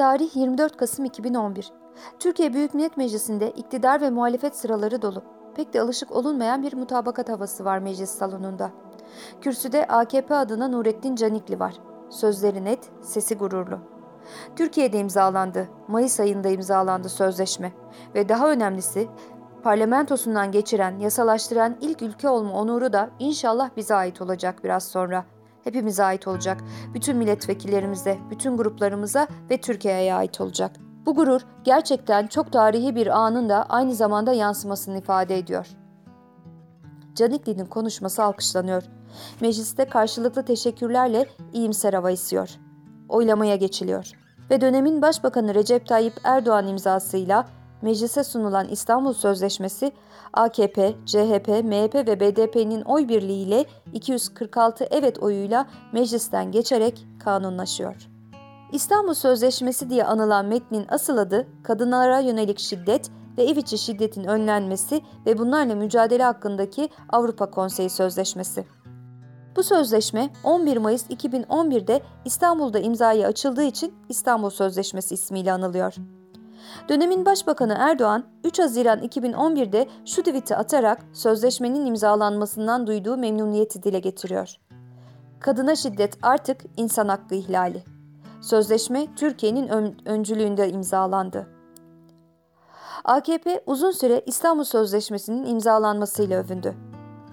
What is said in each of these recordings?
Tarih 24 Kasım 2011. Türkiye Büyük Millet Meclisi'nde iktidar ve muhalefet sıraları dolu. Pek de alışık olunmayan bir mutabakat havası var meclis salonunda. Kürsüde AKP adına Nurettin Canikli var. Sözleri net, sesi gururlu. Türkiye'de imzalandı, Mayıs ayında imzalandı sözleşme ve daha önemlisi parlamentosundan geçiren, yasalaştıran ilk ülke olma onuru da inşallah bize ait olacak biraz sonra. Hepimize ait olacak. Bütün milletvekillerimize, bütün gruplarımıza ve Türkiye'ye ait olacak. Bu gurur gerçekten çok tarihi bir anın da aynı zamanda yansımasını ifade ediyor. Canikli'nin konuşması alkışlanıyor. Mecliste karşılıklı teşekkürlerle iyimser hava esiyor. Oylamaya geçiliyor. Ve dönemin Başbakanı Recep Tayyip Erdoğan imzasıyla meclise sunulan İstanbul Sözleşmesi AKP, CHP, MHP ve BDP'nin oy birliğiyle 246 evet oyuyla meclisten geçerek kanunlaşıyor. İstanbul Sözleşmesi diye anılan metnin asıl adı kadınlara yönelik şiddet ve ev içi şiddetin önlenmesi ve bunlarla mücadele hakkındaki Avrupa Konseyi Sözleşmesi. Bu sözleşme 11 Mayıs 2011'de İstanbul'da imzaya açıldığı için İstanbul Sözleşmesi ismiyle anılıyor. Dönemin Başbakanı Erdoğan 3 Haziran 2011'de şu tweet'i atarak sözleşmenin imzalanmasından duyduğu memnuniyeti dile getiriyor. Kadına şiddet artık insan hakkı ihlali. Sözleşme Türkiye'nin ön öncülüğünde imzalandı. AKP uzun süre İstanbul Sözleşmesi'nin imzalanmasıyla övündü.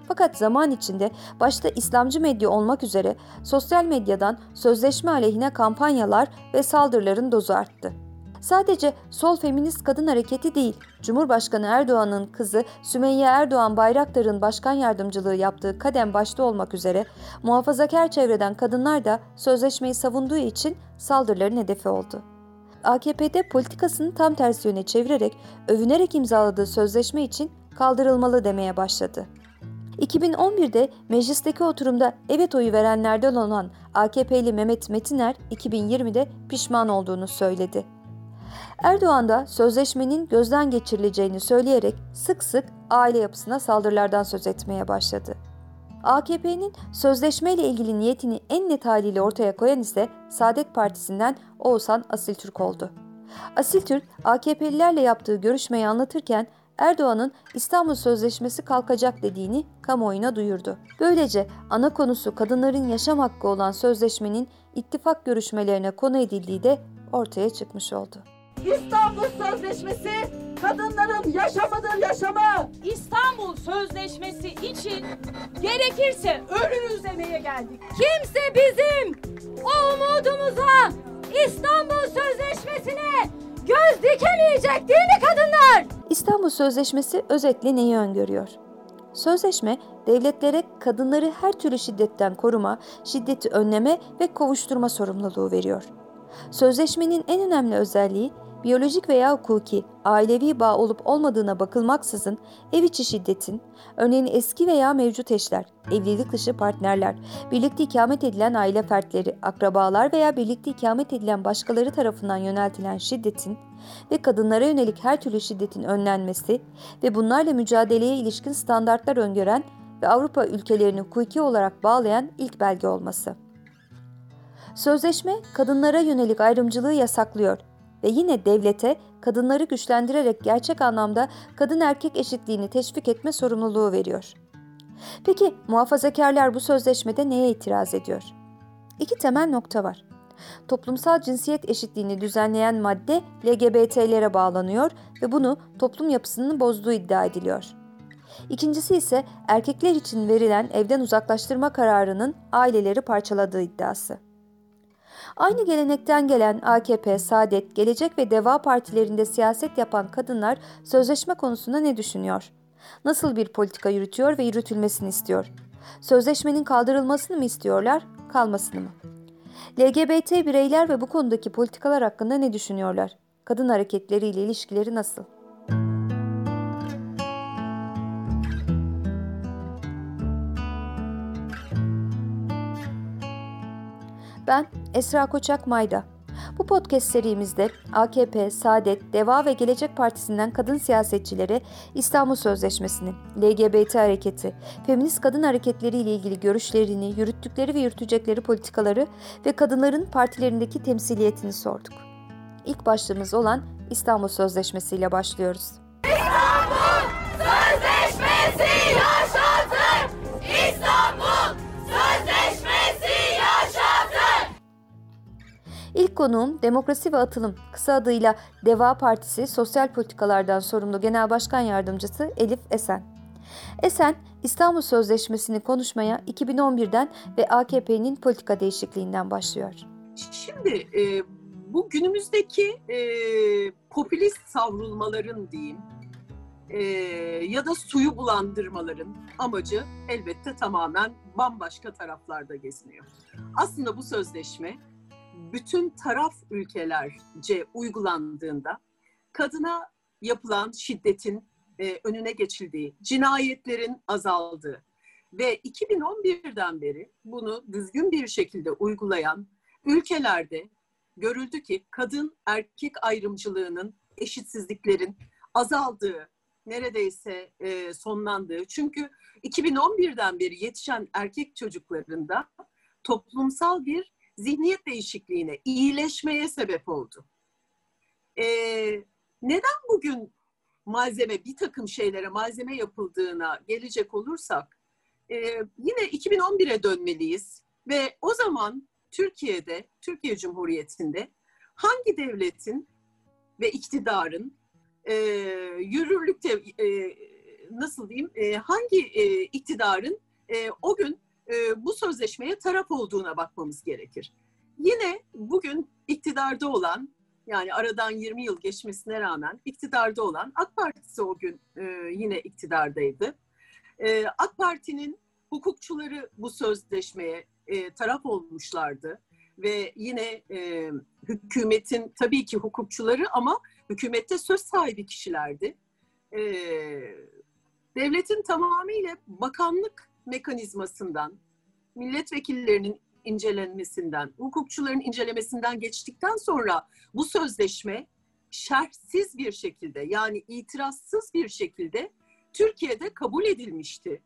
Fakat zaman içinde başta İslamcı medya olmak üzere sosyal medyadan sözleşme aleyhine kampanyalar ve saldırıların dozu arttı. Sadece sol feminist kadın hareketi değil, Cumhurbaşkanı Erdoğan'ın kızı Sümeyye Erdoğan Bayraktar'ın başkan yardımcılığı yaptığı kadem başta olmak üzere muhafazakar çevreden kadınlar da sözleşmeyi savunduğu için saldırıların hedefi oldu. AKP'de politikasını tam tersi yöne çevirerek övünerek imzaladığı sözleşme için kaldırılmalı demeye başladı. 2011'de meclisteki oturumda evet oyu verenlerden olan AKP'li Mehmet Metiner 2020'de pişman olduğunu söyledi. Erdoğan da sözleşmenin gözden geçirileceğini söyleyerek sık sık aile yapısına saldırılardan söz etmeye başladı. AKP'nin sözleşmeyle ilgili niyetini en net haliyle ortaya koyan ise Saadet Partisi'nden Oğuzhan Asiltürk oldu. Asiltürk, AKP'lilerle yaptığı görüşmeyi anlatırken Erdoğan'ın İstanbul Sözleşmesi kalkacak dediğini kamuoyuna duyurdu. Böylece ana konusu kadınların yaşam hakkı olan sözleşmenin ittifak görüşmelerine konu edildiği de ortaya çıkmış oldu. İstanbul Sözleşmesi kadınların yaşamıdır yaşamı. İstanbul Sözleşmesi için gerekirse ölürüz demeye geldik. Kimse bizim o umudumuza İstanbul Sözleşmesi'ne göz dikemeyecek değil mi kadınlar? İstanbul Sözleşmesi özetle neyi öngörüyor? Sözleşme, devletlere kadınları her türlü şiddetten koruma, şiddeti önleme ve kovuşturma sorumluluğu veriyor. Sözleşmenin en önemli özelliği biyolojik veya hukuki, ailevi bağ olup olmadığına bakılmaksızın ev içi şiddetin, örneğin eski veya mevcut eşler, evlilik dışı partnerler, birlikte ikamet edilen aile fertleri, akrabalar veya birlikte ikamet edilen başkaları tarafından yöneltilen şiddetin ve kadınlara yönelik her türlü şiddetin önlenmesi ve bunlarla mücadeleye ilişkin standartlar öngören ve Avrupa ülkelerini hukuki olarak bağlayan ilk belge olması. Sözleşme kadınlara yönelik ayrımcılığı yasaklıyor ve yine devlete kadınları güçlendirerek gerçek anlamda kadın erkek eşitliğini teşvik etme sorumluluğu veriyor. Peki muhafazakarlar bu sözleşmede neye itiraz ediyor? İki temel nokta var. Toplumsal cinsiyet eşitliğini düzenleyen madde LGBT'lere bağlanıyor ve bunu toplum yapısının bozduğu iddia ediliyor. İkincisi ise erkekler için verilen evden uzaklaştırma kararının aileleri parçaladığı iddiası. Aynı gelenekten gelen AKP, Saadet, Gelecek ve Deva partilerinde siyaset yapan kadınlar sözleşme konusunda ne düşünüyor? Nasıl bir politika yürütüyor ve yürütülmesini istiyor? Sözleşmenin kaldırılmasını mı istiyorlar, kalmasını mı? LGBT bireyler ve bu konudaki politikalar hakkında ne düşünüyorlar? Kadın hareketleriyle ilişkileri nasıl? Ben Esra Koçak Mayda. Bu podcast serimizde AKP, Saadet, Deva ve Gelecek Partisi'nden kadın siyasetçilere İstanbul Sözleşmesi'ni, LGBT hareketi, feminist kadın hareketleri ile ilgili görüşlerini, yürüttükleri ve yürütecekleri politikaları ve kadınların partilerindeki temsiliyetini sorduk. ilk başlığımız olan İstanbul Sözleşmesi ile başlıyoruz. Sözleşmesi yaşatır! İlk konuğum Demokrasi ve Atılım, kısa adıyla Deva Partisi Sosyal Politikalardan sorumlu Genel Başkan Yardımcısı Elif Esen. Esen, İstanbul Sözleşmesi'ni konuşmaya 2011'den ve AKP'nin politika değişikliğinden başlıyor. Şimdi e, bu günümüzdeki e, popülist savrulmaların diyeyim e, ya da suyu bulandırmaların amacı elbette tamamen bambaşka taraflarda geziniyor. Aslında bu sözleşme bütün taraf ülkelerce uygulandığında kadına yapılan şiddetin e, önüne geçildiği, cinayetlerin azaldığı ve 2011'den beri bunu düzgün bir şekilde uygulayan ülkelerde görüldü ki kadın erkek ayrımcılığının, eşitsizliklerin azaldığı, neredeyse e, sonlandığı. Çünkü 2011'den beri yetişen erkek çocuklarında toplumsal bir zihniyet değişikliğine, iyileşmeye sebep oldu. E, neden bugün malzeme, bir takım şeylere malzeme yapıldığına gelecek olursak, e, yine 2011'e dönmeliyiz ve o zaman Türkiye'de, Türkiye Cumhuriyeti'nde hangi devletin ve iktidarın e, yürürlükte e, nasıl diyeyim e, hangi e, iktidarın e, o gün e, bu sözleşmeye taraf olduğuna bakmamız gerekir. Yine bugün iktidarda olan yani aradan 20 yıl geçmesine rağmen iktidarda olan AK Partisi o gün e, yine iktidardaydı. E, AK Parti'nin hukukçuları bu sözleşmeye e, taraf olmuşlardı ve yine e, hükümetin tabii ki hukukçuları ama hükümette söz sahibi kişilerdi. E, devletin tamamıyla bakanlık mekanizmasından, milletvekillerinin incelenmesinden, hukukçuların incelemesinden geçtikten sonra bu sözleşme şerhsiz bir şekilde yani itirazsız bir şekilde Türkiye'de kabul edilmişti.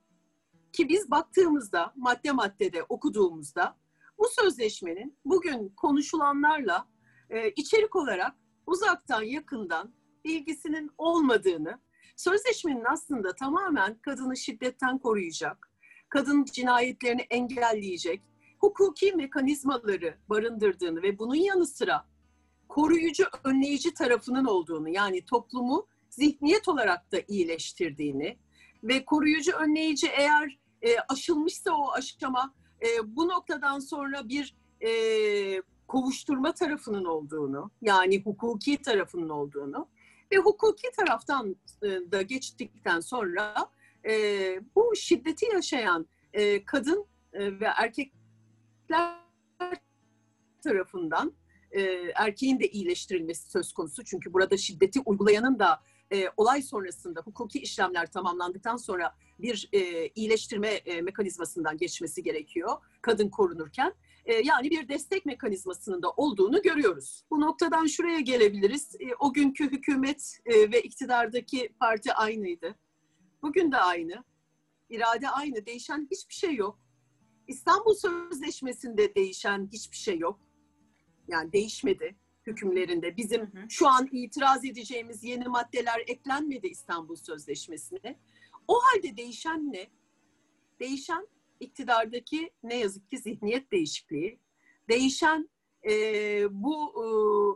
Ki biz baktığımızda, madde maddede okuduğumuzda bu sözleşmenin bugün konuşulanlarla e, içerik olarak uzaktan yakından ilgisinin olmadığını, sözleşmenin aslında tamamen kadını şiddetten koruyacak, kadın cinayetlerini engelleyecek, hukuki mekanizmaları barındırdığını ve bunun yanı sıra koruyucu, önleyici tarafının olduğunu yani toplumu zihniyet olarak da iyileştirdiğini ve koruyucu, önleyici eğer e, aşılmışsa o aşama e, bu noktadan sonra bir e, kovuşturma tarafının olduğunu yani hukuki tarafının olduğunu ve hukuki taraftan e, da geçtikten sonra e, bu şiddeti yaşayan e, kadın e, ve erkekler tarafından e, erkeğin de iyileştirilmesi söz konusu. Çünkü burada şiddeti uygulayanın da e, olay sonrasında hukuki işlemler tamamlandıktan sonra bir e, iyileştirme e, mekanizmasından geçmesi gerekiyor kadın korunurken. E, yani bir destek mekanizmasının da olduğunu görüyoruz. Bu noktadan şuraya gelebiliriz. E, o günkü hükümet e, ve iktidardaki parti aynıydı. Bugün de aynı. İrade aynı. Değişen hiçbir şey yok. İstanbul Sözleşmesi'nde değişen hiçbir şey yok. Yani değişmedi hükümlerinde. Bizim şu an itiraz edeceğimiz yeni maddeler eklenmedi İstanbul Sözleşmesi'ne. O halde değişen ne? Değişen iktidardaki ne yazık ki zihniyet değişikliği. Değişen e, bu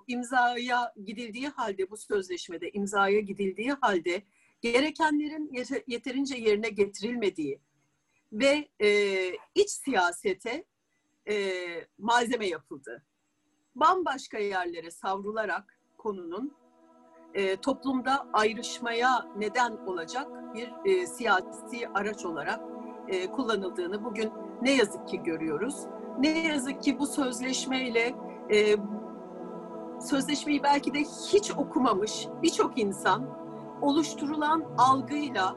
e, imzaya gidildiği halde, bu sözleşmede imzaya gidildiği halde gerekenlerin yeterince yerine getirilmediği ve e, iç siyasete e, malzeme yapıldı. Bambaşka yerlere savrularak konunun e, toplumda ayrışmaya neden olacak bir e, siyasi araç olarak e, kullanıldığını bugün ne yazık ki görüyoruz. Ne yazık ki bu sözleşmeyle e, sözleşmeyi belki de hiç okumamış birçok insan oluşturulan algıyla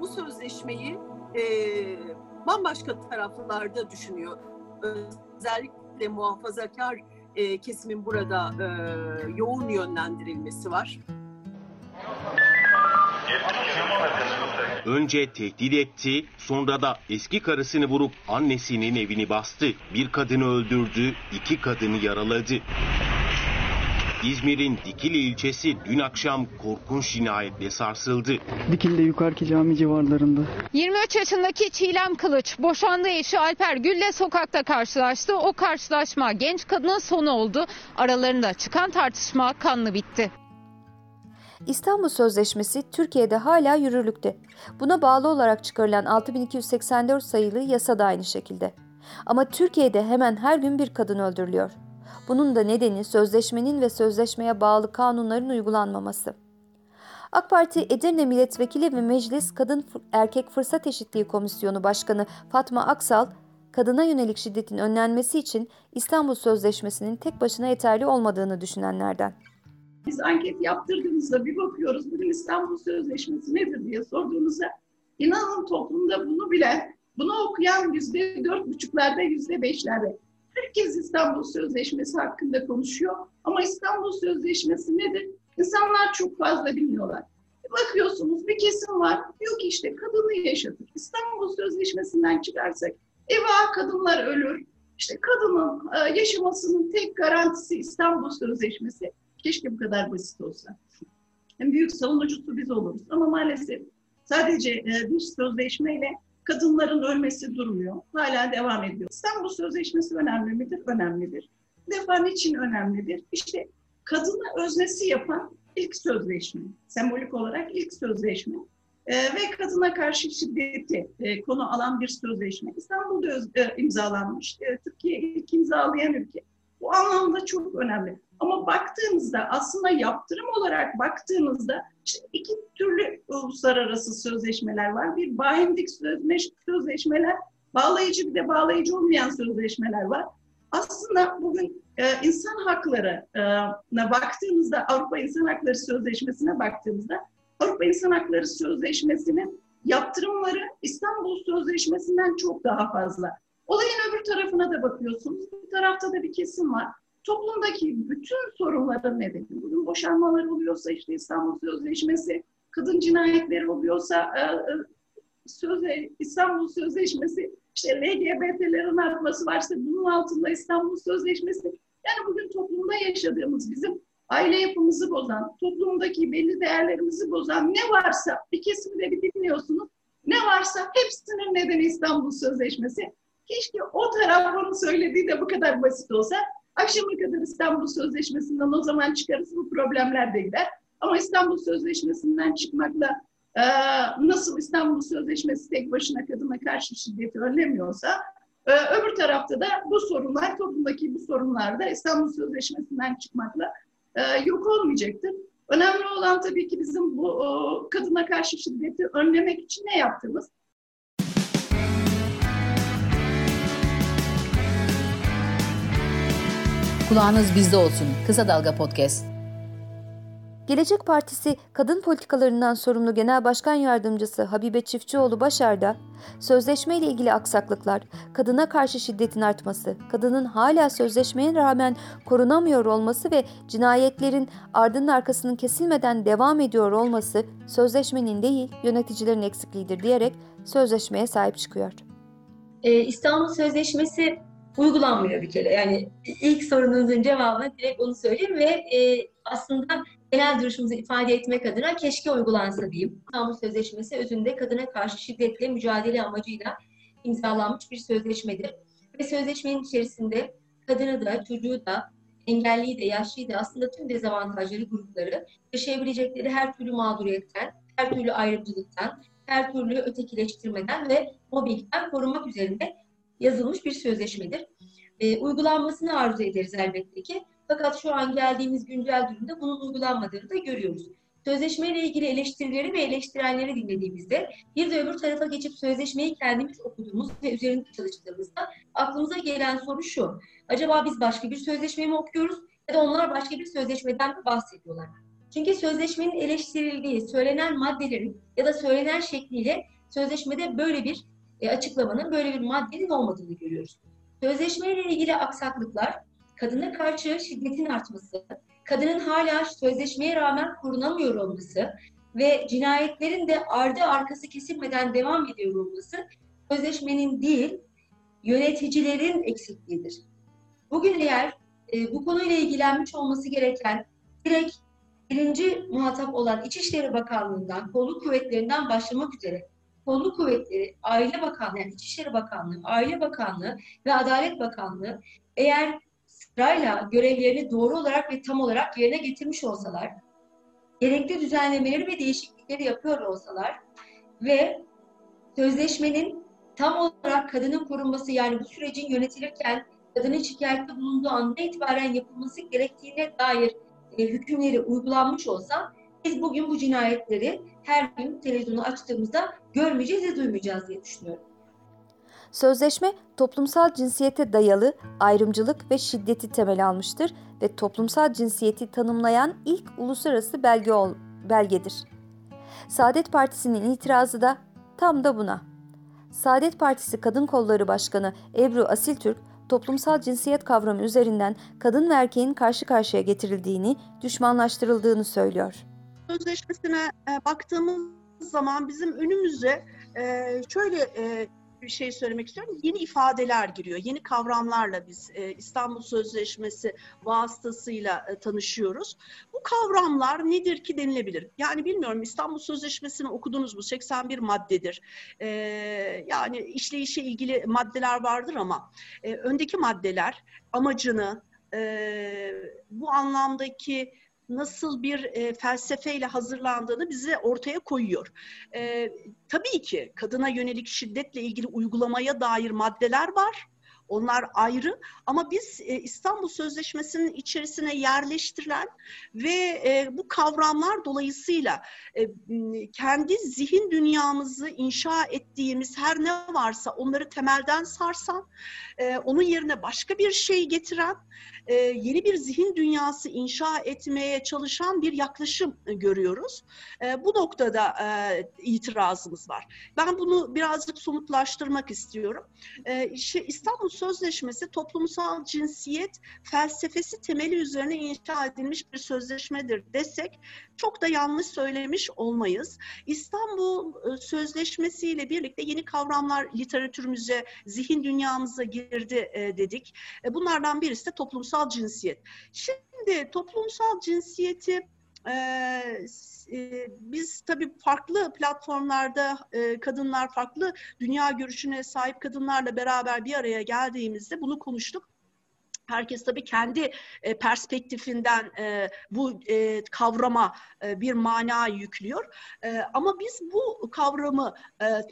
bu sözleşmeyi e, bambaşka taraflarda düşünüyor. Özellikle muhafazakar e, kesimin burada e, yoğun yönlendirilmesi var. Önce tehdit etti, sonra da eski karısını vurup annesinin evini bastı. Bir kadını öldürdü, iki kadını yaraladı. İzmir'in Dikili ilçesi dün akşam korkunç cinayetle sarsıldı. Dikili'de Yukarıki Cami civarlarında. 23 yaşındaki Çiğlem Kılıç boşandığı eşi Alper Gül'le sokakta karşılaştı. O karşılaşma genç kadının sonu oldu. Aralarında çıkan tartışma kanlı bitti. İstanbul Sözleşmesi Türkiye'de hala yürürlükte. Buna bağlı olarak çıkarılan 6284 sayılı yasa da aynı şekilde. Ama Türkiye'de hemen her gün bir kadın öldürülüyor. Bunun da nedeni sözleşmenin ve sözleşmeye bağlı kanunların uygulanmaması. AK Parti Edirne Milletvekili ve Meclis Kadın Erkek Fırsat Eşitliği Komisyonu Başkanı Fatma Aksal, kadına yönelik şiddetin önlenmesi için İstanbul Sözleşmesi'nin tek başına yeterli olmadığını düşünenlerden. Biz anket yaptırdığımızda bir bakıyoruz bugün İstanbul Sözleşmesi nedir diye sorduğumuzda inanın toplumda bunu bilen, bunu okuyan yüzde dört buçuklarda, yüzde beşlerde. Herkes İstanbul Sözleşmesi hakkında konuşuyor ama İstanbul Sözleşmesi nedir? İnsanlar çok fazla bilmiyorlar. Bir Bakıyorsunuz bir kesim var, diyor ki işte kadını yaşatır. İstanbul Sözleşmesi'nden çıkarsak eva kadınlar ölür. İşte kadının e, yaşamasının tek garantisi İstanbul Sözleşmesi. Keşke bu kadar basit olsa. En büyük savunucusu biz oluruz. Ama maalesef sadece e, bir sözleşmeyle kadınların ölmesi durmuyor. Hala devam ediyor. İstanbul Sözleşmesi önemli midir? Önemlidir. Bir defa niçin önemlidir? İşte kadını öznesi yapan ilk sözleşme. Sembolik olarak ilk sözleşme. E, ve kadına karşı şiddeti e, konu alan bir sözleşme. İstanbul'da öz, e, imzalanmış. E, Türkiye ilk imzalayan ülke. Bu anlamda çok önemli. Ama baktığınızda aslında yaptırım olarak baktığınızda işte iki türlü uluslararası sözleşmeler var. Bir sözleşme, sözleşmeler, bağlayıcı bir de bağlayıcı olmayan sözleşmeler var. Aslında bugün e, insan haklarına baktığımızda, Avrupa İnsan Hakları Sözleşmesi'ne baktığımızda, Avrupa İnsan Hakları Sözleşmesi'nin yaptırımları İstanbul Sözleşmesi'nden çok daha fazla. Olayın öbür tarafına da bakıyorsunuz. Bir tarafta da bir kesim var toplumdaki bütün sorunların nedeni. Bugün boşanmalar oluyorsa işte İstanbul Sözleşmesi, kadın cinayetleri oluyorsa e, e, sözle, İstanbul Sözleşmesi, işte LGBT'lerin artması varsa bunun altında İstanbul Sözleşmesi. Yani bugün toplumda yaşadığımız bizim aile yapımızı bozan, toplumdaki belli değerlerimizi bozan ne varsa bir kesimi de bir dinliyorsunuz. Ne varsa hepsinin nedeni İstanbul Sözleşmesi. Keşke o taraf söylediği de bu kadar basit olsa. Akşama kadar İstanbul Sözleşmesi'nden o zaman çıkarız bu problemler de gider. Ama İstanbul Sözleşmesi'nden çıkmakla e, nasıl İstanbul Sözleşmesi tek başına kadına karşı şiddeti önlemiyorsa e, öbür tarafta da bu sorunlar, toplumdaki bu sorunlar da İstanbul Sözleşmesi'nden çıkmakla e, yok olmayacaktır. Önemli olan tabii ki bizim bu o, kadına karşı şiddeti önlemek için ne yaptığımız. Kulağınız bizde olsun. Kısa Dalga Podcast. Gelecek Partisi kadın politikalarından sorumlu Genel Başkan Yardımcısı Habibe Çiftçioğlu Başar da sözleşme ile ilgili aksaklıklar, kadına karşı şiddetin artması, kadının hala sözleşmeye rağmen korunamıyor olması ve cinayetlerin ardının arkasının kesilmeden devam ediyor olması sözleşmenin değil yöneticilerin eksikliğidir diyerek sözleşmeye sahip çıkıyor. Ee, İstanbul Sözleşmesi uygulanmıyor bir kere. Yani ilk sorunuzun cevabı direkt onu söyleyeyim ve e, aslında genel duruşumuzu ifade etmek adına keşke uygulansa diyeyim. İstanbul Sözleşmesi özünde kadına karşı şiddetle mücadele amacıyla imzalanmış bir sözleşmedir. Ve sözleşmenin içerisinde kadını da, çocuğu da, engelliyi de, yaşlıyı da aslında tüm dezavantajları grupları yaşayabilecekleri her türlü mağduriyetten, her türlü ayrımcılıktan, her türlü ötekileştirmeden ve mobbingden korumak üzerine yazılmış bir sözleşmedir. E, uygulanmasını arzu ederiz elbette ki. Fakat şu an geldiğimiz güncel durumda bunun uygulanmadığını da görüyoruz. Sözleşmeyle ilgili eleştirileri ve eleştirenleri dinlediğimizde bir de öbür tarafa geçip sözleşmeyi kendimiz okuduğumuz ve üzerinde çalıştığımızda aklımıza gelen soru şu. Acaba biz başka bir sözleşme mi okuyoruz ya da onlar başka bir sözleşmeden mi bahsediyorlar? Çünkü sözleşmenin eleştirildiği, söylenen maddelerin ya da söylenen şekliyle sözleşmede böyle bir e, açıklamanın böyle bir maddenin olmadığını görüyoruz. Sözleşmeyle ilgili aksaklıklar, kadına karşı şiddetin artması, kadının hala sözleşmeye rağmen korunamıyor olması ve cinayetlerin de ardı arkası kesilmeden devam ediyor olması sözleşmenin değil, yöneticilerin eksikliğidir. Bugün eğer e, bu konuyla ilgilenmiş olması gereken direkt birinci muhatap olan İçişleri Bakanlığı'ndan, kolluk kuvvetlerinden başlamak üzere kolluk kuvvetleri, Aile Bakanlığı, yani İçişleri Bakanlığı, Aile Bakanlığı ve Adalet Bakanlığı eğer sırayla görevlerini doğru olarak ve tam olarak yerine getirmiş olsalar, gerekli düzenlemeleri ve değişiklikleri yapıyor olsalar ve sözleşmenin tam olarak kadının korunması yani bu sürecin yönetilirken kadının şikayette bulunduğu anda itibaren yapılması gerektiğine dair e, hükümleri uygulanmış olsa biz bugün bu cinayetleri her gün televizyonu açtığımızda görmeyeceğiz ve duymayacağız diye düşünüyorum. Sözleşme toplumsal cinsiyete dayalı ayrımcılık ve şiddeti temel almıştır ve toplumsal cinsiyeti tanımlayan ilk uluslararası belge ol, belgedir. Saadet Partisi'nin itirazı da tam da buna. Saadet Partisi Kadın Kolları Başkanı Ebru Asiltürk, toplumsal cinsiyet kavramı üzerinden kadın ve erkeğin karşı karşıya getirildiğini, düşmanlaştırıldığını söylüyor. Sözleşmesine e, baktığımız zaman bizim önümüze e, şöyle e, bir şey söylemek istiyorum. Yeni ifadeler giriyor. Yeni kavramlarla biz e, İstanbul Sözleşmesi vasıtasıyla e, tanışıyoruz. Bu kavramlar nedir ki denilebilir? Yani bilmiyorum İstanbul Sözleşmesi'ni okudunuz mu? 81 maddedir. E, yani işleyişe ilgili maddeler vardır ama e, öndeki maddeler amacını, e, bu anlamdaki nasıl bir e, felsefeyle hazırlandığını bize ortaya koyuyor. E, tabii ki kadına yönelik şiddetle ilgili uygulamaya dair maddeler var. Onlar ayrı ama biz e, İstanbul Sözleşmesi'nin içerisine yerleştirilen ve e, bu kavramlar dolayısıyla e, kendi zihin dünyamızı inşa ettiğimiz her ne varsa onları temelden sarsan, e, onun yerine başka bir şey getiren, e, yeni bir zihin dünyası inşa etmeye çalışan bir yaklaşım görüyoruz. E, bu noktada e, itirazımız var. Ben bunu birazcık somutlaştırmak istiyorum. E, işte İstanbul Sözleşmesi toplumsal cinsiyet felsefesi temeli üzerine inşa edilmiş bir sözleşmedir desek çok da yanlış söylemiş olmayız. İstanbul Sözleşmesi ile birlikte yeni kavramlar literatürümüze, zihin dünyamıza girdi dedik. Bunlardan birisi de toplumsal cinsiyet. Şimdi toplumsal cinsiyeti biz tabii farklı platformlarda e, kadınlar, farklı dünya görüşüne sahip kadınlarla beraber bir araya geldiğimizde bunu konuştuk. Herkes tabii kendi e, perspektifinden e, bu e, kavrama bir mana yüklüyor. Ama biz bu kavramı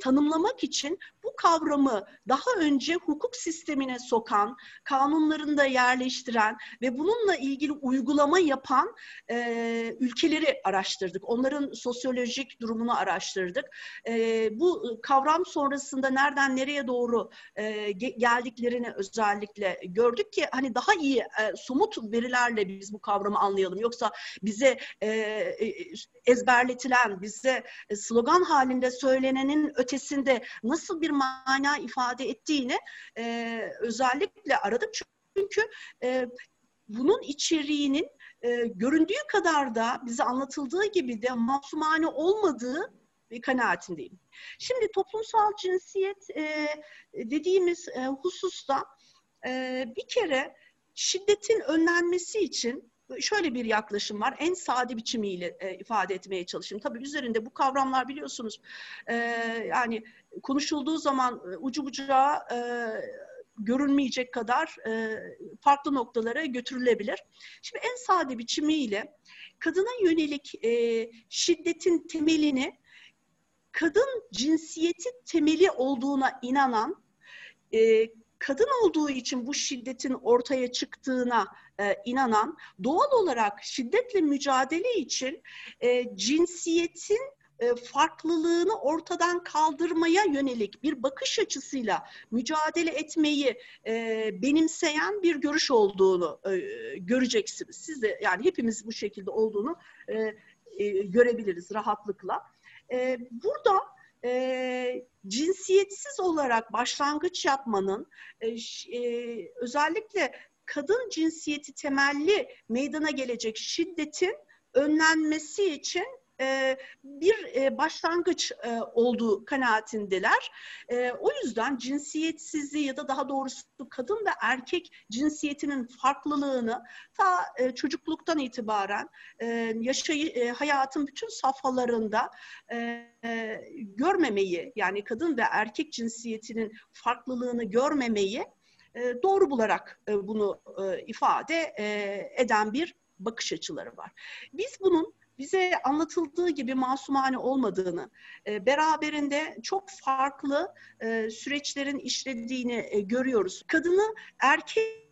tanımlamak için bu kavramı daha önce hukuk sistemine sokan, kanunlarında yerleştiren ve bununla ilgili uygulama yapan ülkeleri araştırdık. Onların sosyolojik durumunu araştırdık. Bu kavram sonrasında nereden nereye doğru geldiklerini özellikle gördük ki hani daha iyi somut verilerle biz bu kavramı anlayalım. Yoksa bize ezberletilen, bize slogan halinde söylenenin ötesinde nasıl bir mana ifade ettiğini e, özellikle aradım. Çünkü e, bunun içeriğinin e, göründüğü kadar da bize anlatıldığı gibi de masumane olmadığı bir kanaatindeyim. Şimdi toplumsal cinsiyet e, dediğimiz e, hususta bir kere şiddetin önlenmesi için şöyle bir yaklaşım var. En sade biçimiyle ifade etmeye çalışayım. Tabii üzerinde bu kavramlar biliyorsunuz yani konuşulduğu zaman ucu bucağı görünmeyecek kadar e, farklı noktalara götürülebilir. Şimdi en sade biçimiyle kadına yönelik e, şiddetin temelini kadın cinsiyeti temeli olduğuna inanan e, kadın olduğu için bu şiddetin ortaya çıktığına e, inanan, doğal olarak şiddetle mücadele için e, cinsiyetin e, farklılığını ortadan kaldırmaya yönelik bir bakış açısıyla mücadele etmeyi e, benimseyen bir görüş olduğunu e, göreceksiniz. Siz de yani hepimiz bu şekilde olduğunu görebiliriz rahatlıkla. Burada e, cinsiyetsiz olarak başlangıç yapmanın e, e, özellikle kadın cinsiyeti temelli meydana gelecek şiddetin önlenmesi için bir e, başlangıç e, olduğu kanaatindeler. E, o yüzden cinsiyetsizliği ya da daha doğrusu kadın ve erkek cinsiyetinin farklılığını ta e, çocukluktan itibaren yaşayı, hayatın bütün safhalarında görmemeyi yani kadın ve erkek cinsiyetinin farklılığını görmemeyi doğru bularak bunu ifade eden bir bakış açıları var. Biz bunun bize anlatıldığı gibi masumane olmadığını, e, beraberinde çok farklı e, süreçlerin işlediğini e, görüyoruz. Kadını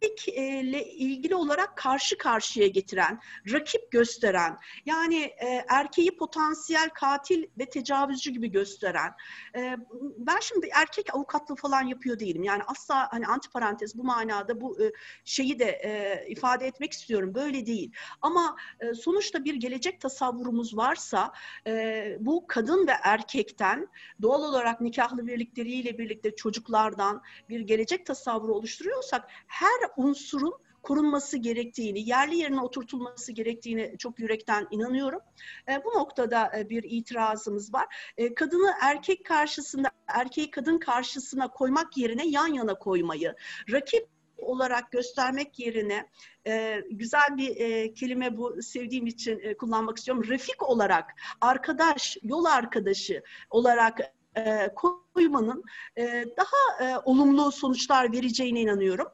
erkekle ilgili olarak karşı karşıya getiren, rakip gösteren, yani e, erkeği potansiyel katil ve tecavüzcü gibi gösteren. E, ben şimdi erkek avukatlığı falan yapıyor değilim. Yani asla hani antiparantez bu manada bu e, şeyi de e, ifade etmek istiyorum. Böyle değil. Ama e, sonuçta bir gelecek tasavvurumuz varsa e, bu kadın ve erkekten doğal olarak nikahlı birlikleriyle birlikte çocuklardan bir gelecek tasavvuru oluşturuyorsak her unsurun korunması gerektiğini, yerli yerine oturtulması gerektiğini çok yürekten inanıyorum. E, bu noktada e, bir itirazımız var. E, kadını erkek karşısında, erkeği kadın karşısına koymak yerine yan yana koymayı, rakip olarak göstermek yerine e, güzel bir e, kelime bu sevdiğim için e, kullanmak istiyorum. Refik olarak, arkadaş, yol arkadaşı olarak e, koymanın e, daha e, olumlu sonuçlar vereceğine inanıyorum.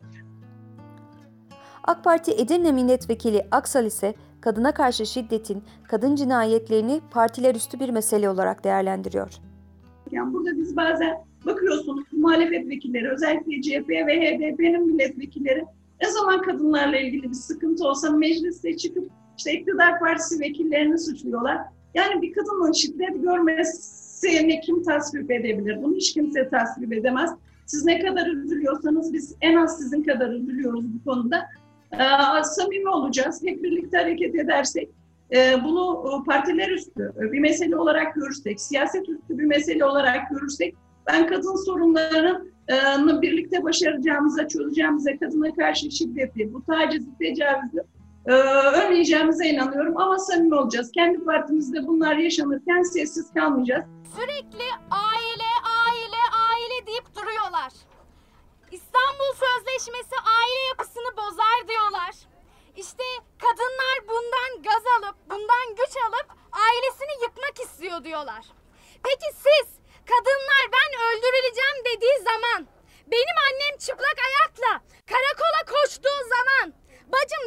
AK Parti Edirne Milletvekili Aksal ise kadına karşı şiddetin, kadın cinayetlerini partiler üstü bir mesele olarak değerlendiriyor. Yani burada biz bazen bakıyorsunuz muhalefet vekilleri özellikle CHP ve HDP'nin milletvekilleri ne zaman kadınlarla ilgili bir sıkıntı olsa mecliste çıkıp işte iktidar partisi vekillerini suçluyorlar. Yani bir kadının şiddet görmesini kim tasvip edebilir? Bunu hiç kimse tasvip edemez. Siz ne kadar üzülüyorsanız biz en az sizin kadar üzülüyoruz bu konuda. Ee, samimi olacağız. Hep birlikte hareket edersek e, bunu partiler üstü bir mesele olarak görürsek, siyaset üstü bir mesele olarak görürsek ben kadın sorunlarını birlikte başaracağımıza, çözeceğimize, kadına karşı şiddeti, bu tacizi, tecavüzü e, önleyeceğimize inanıyorum. Ama samimi olacağız. Kendi partimizde bunlar yaşanırken sessiz kalmayacağız. Sürekli aile, aile, aile deyip duruyorlar. İstanbul Sözleşmesi aile yapısını bozar. İşte kadınlar bundan gaz alıp, bundan güç alıp ailesini yıkmak istiyor diyorlar. Peki siz kadınlar ben öldürüleceğim dediği zaman, benim annem çıplak ayakla karakola koştuğu zaman, bacım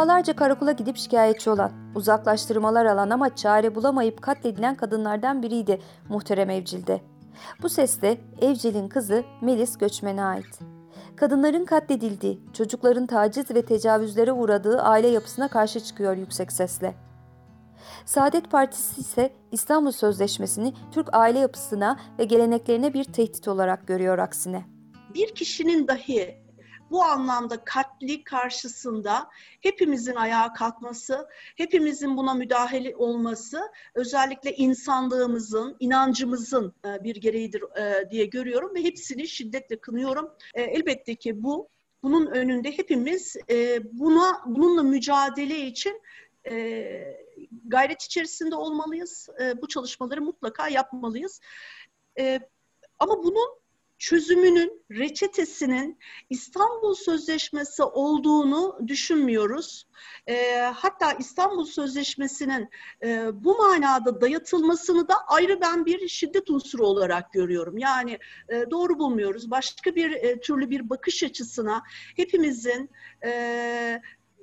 Defalarca karakola gidip şikayetçi olan, uzaklaştırmalar alan ama çare bulamayıp katledilen kadınlardan biriydi muhterem Evcil'de. Bu ses de Evcil'in kızı Melis Göçmen'e ait. Kadınların katledildiği, çocukların taciz ve tecavüzlere uğradığı aile yapısına karşı çıkıyor yüksek sesle. Saadet Partisi ise İstanbul Sözleşmesi'ni Türk aile yapısına ve geleneklerine bir tehdit olarak görüyor aksine. Bir kişinin dahi bu anlamda katli karşısında hepimizin ayağa kalkması, hepimizin buna müdahale olması özellikle insanlığımızın, inancımızın e, bir gereğidir e, diye görüyorum ve hepsini şiddetle kınıyorum. E, elbette ki bu bunun önünde hepimiz buna bununla mücadele için gayret içerisinde olmalıyız. Bu çalışmaları mutlaka yapmalıyız. Ama bunun çözümünün, reçetesinin İstanbul Sözleşmesi olduğunu düşünmüyoruz. E, hatta İstanbul Sözleşmesi'nin e, bu manada dayatılmasını da ayrı ben bir şiddet unsuru olarak görüyorum. Yani e, doğru bulmuyoruz. Başka bir e, türlü bir bakış açısına hepimizin e,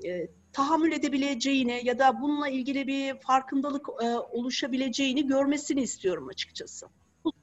e, tahammül edebileceğini ya da bununla ilgili bir farkındalık e, oluşabileceğini görmesini istiyorum açıkçası.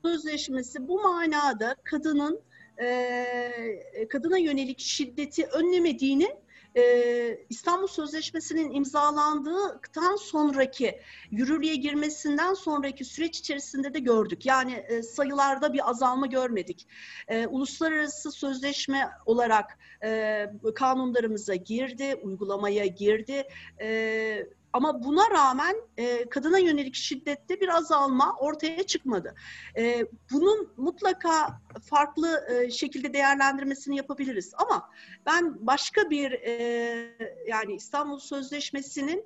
Sözleşmesi bu manada kadının e, kadına yönelik şiddeti önlemediğini e, İstanbul Sözleşmesi'nin imzalandıktan sonraki yürürlüğe girmesinden sonraki süreç içerisinde de gördük. Yani e, sayılarda bir azalma görmedik. E, uluslararası sözleşme olarak e, kanunlarımıza girdi, uygulamaya girdi. E, ama buna rağmen e, kadına yönelik şiddette bir azalma ortaya çıkmadı. E, bunun mutlaka farklı e, şekilde değerlendirmesini yapabiliriz. Ama ben başka bir e, yani İstanbul Sözleşmesi'nin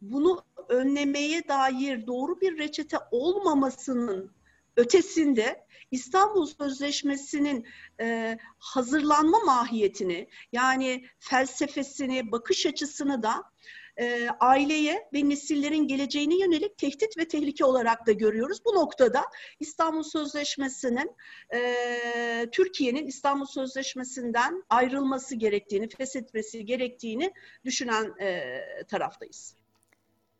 bunu önlemeye dair doğru bir reçete olmamasının ötesinde İstanbul Sözleşmesi'nin e, hazırlanma mahiyetini yani felsefesini, bakış açısını da e, aileye ve nesillerin geleceğine yönelik tehdit ve tehlike olarak da görüyoruz. Bu noktada İstanbul Sözleşmesi'nin e, Türkiye'nin İstanbul Sözleşmesi'nden ayrılması gerektiğini, feshetmesi gerektiğini düşünen e, taraftayız.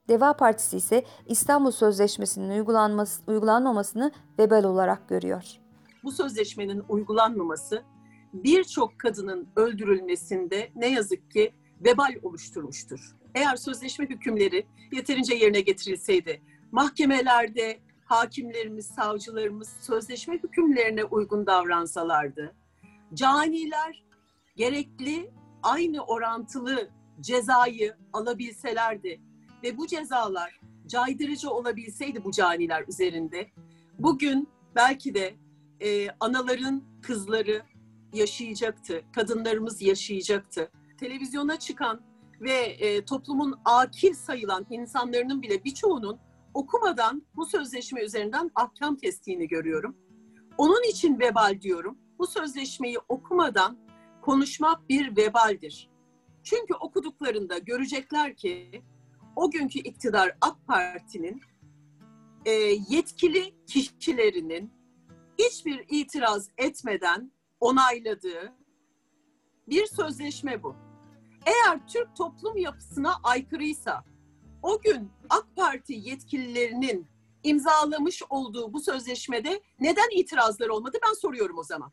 Deva Partisi ise İstanbul Sözleşmesi'nin uygulanması, uygulanmamasını vebal olarak görüyor. Bu sözleşmenin uygulanmaması birçok kadının öldürülmesinde ne yazık ki vebal oluşturmuştur. Eğer sözleşme hükümleri yeterince yerine getirilseydi, mahkemelerde hakimlerimiz, savcılarımız sözleşme hükümlerine uygun davransalardı, caniler gerekli aynı orantılı cezayı alabilselerdi ve bu cezalar caydırıcı olabilseydi bu caniler üzerinde, bugün belki de e, anaların kızları yaşayacaktı, kadınlarımız yaşayacaktı. Televizyona çıkan ve e, toplumun akil sayılan insanların bile birçoğunun okumadan bu sözleşme üzerinden ahkam kestiğini görüyorum. Onun için vebal diyorum. Bu sözleşmeyi okumadan konuşmak bir vebaldir. Çünkü okuduklarında görecekler ki o günkü iktidar AK Parti'nin e, yetkili kişilerinin hiçbir itiraz etmeden onayladığı bir sözleşme bu. Eğer Türk toplum yapısına aykırıysa o gün AK Parti yetkililerinin imzalamış olduğu bu sözleşmede neden itirazlar olmadı ben soruyorum o zaman.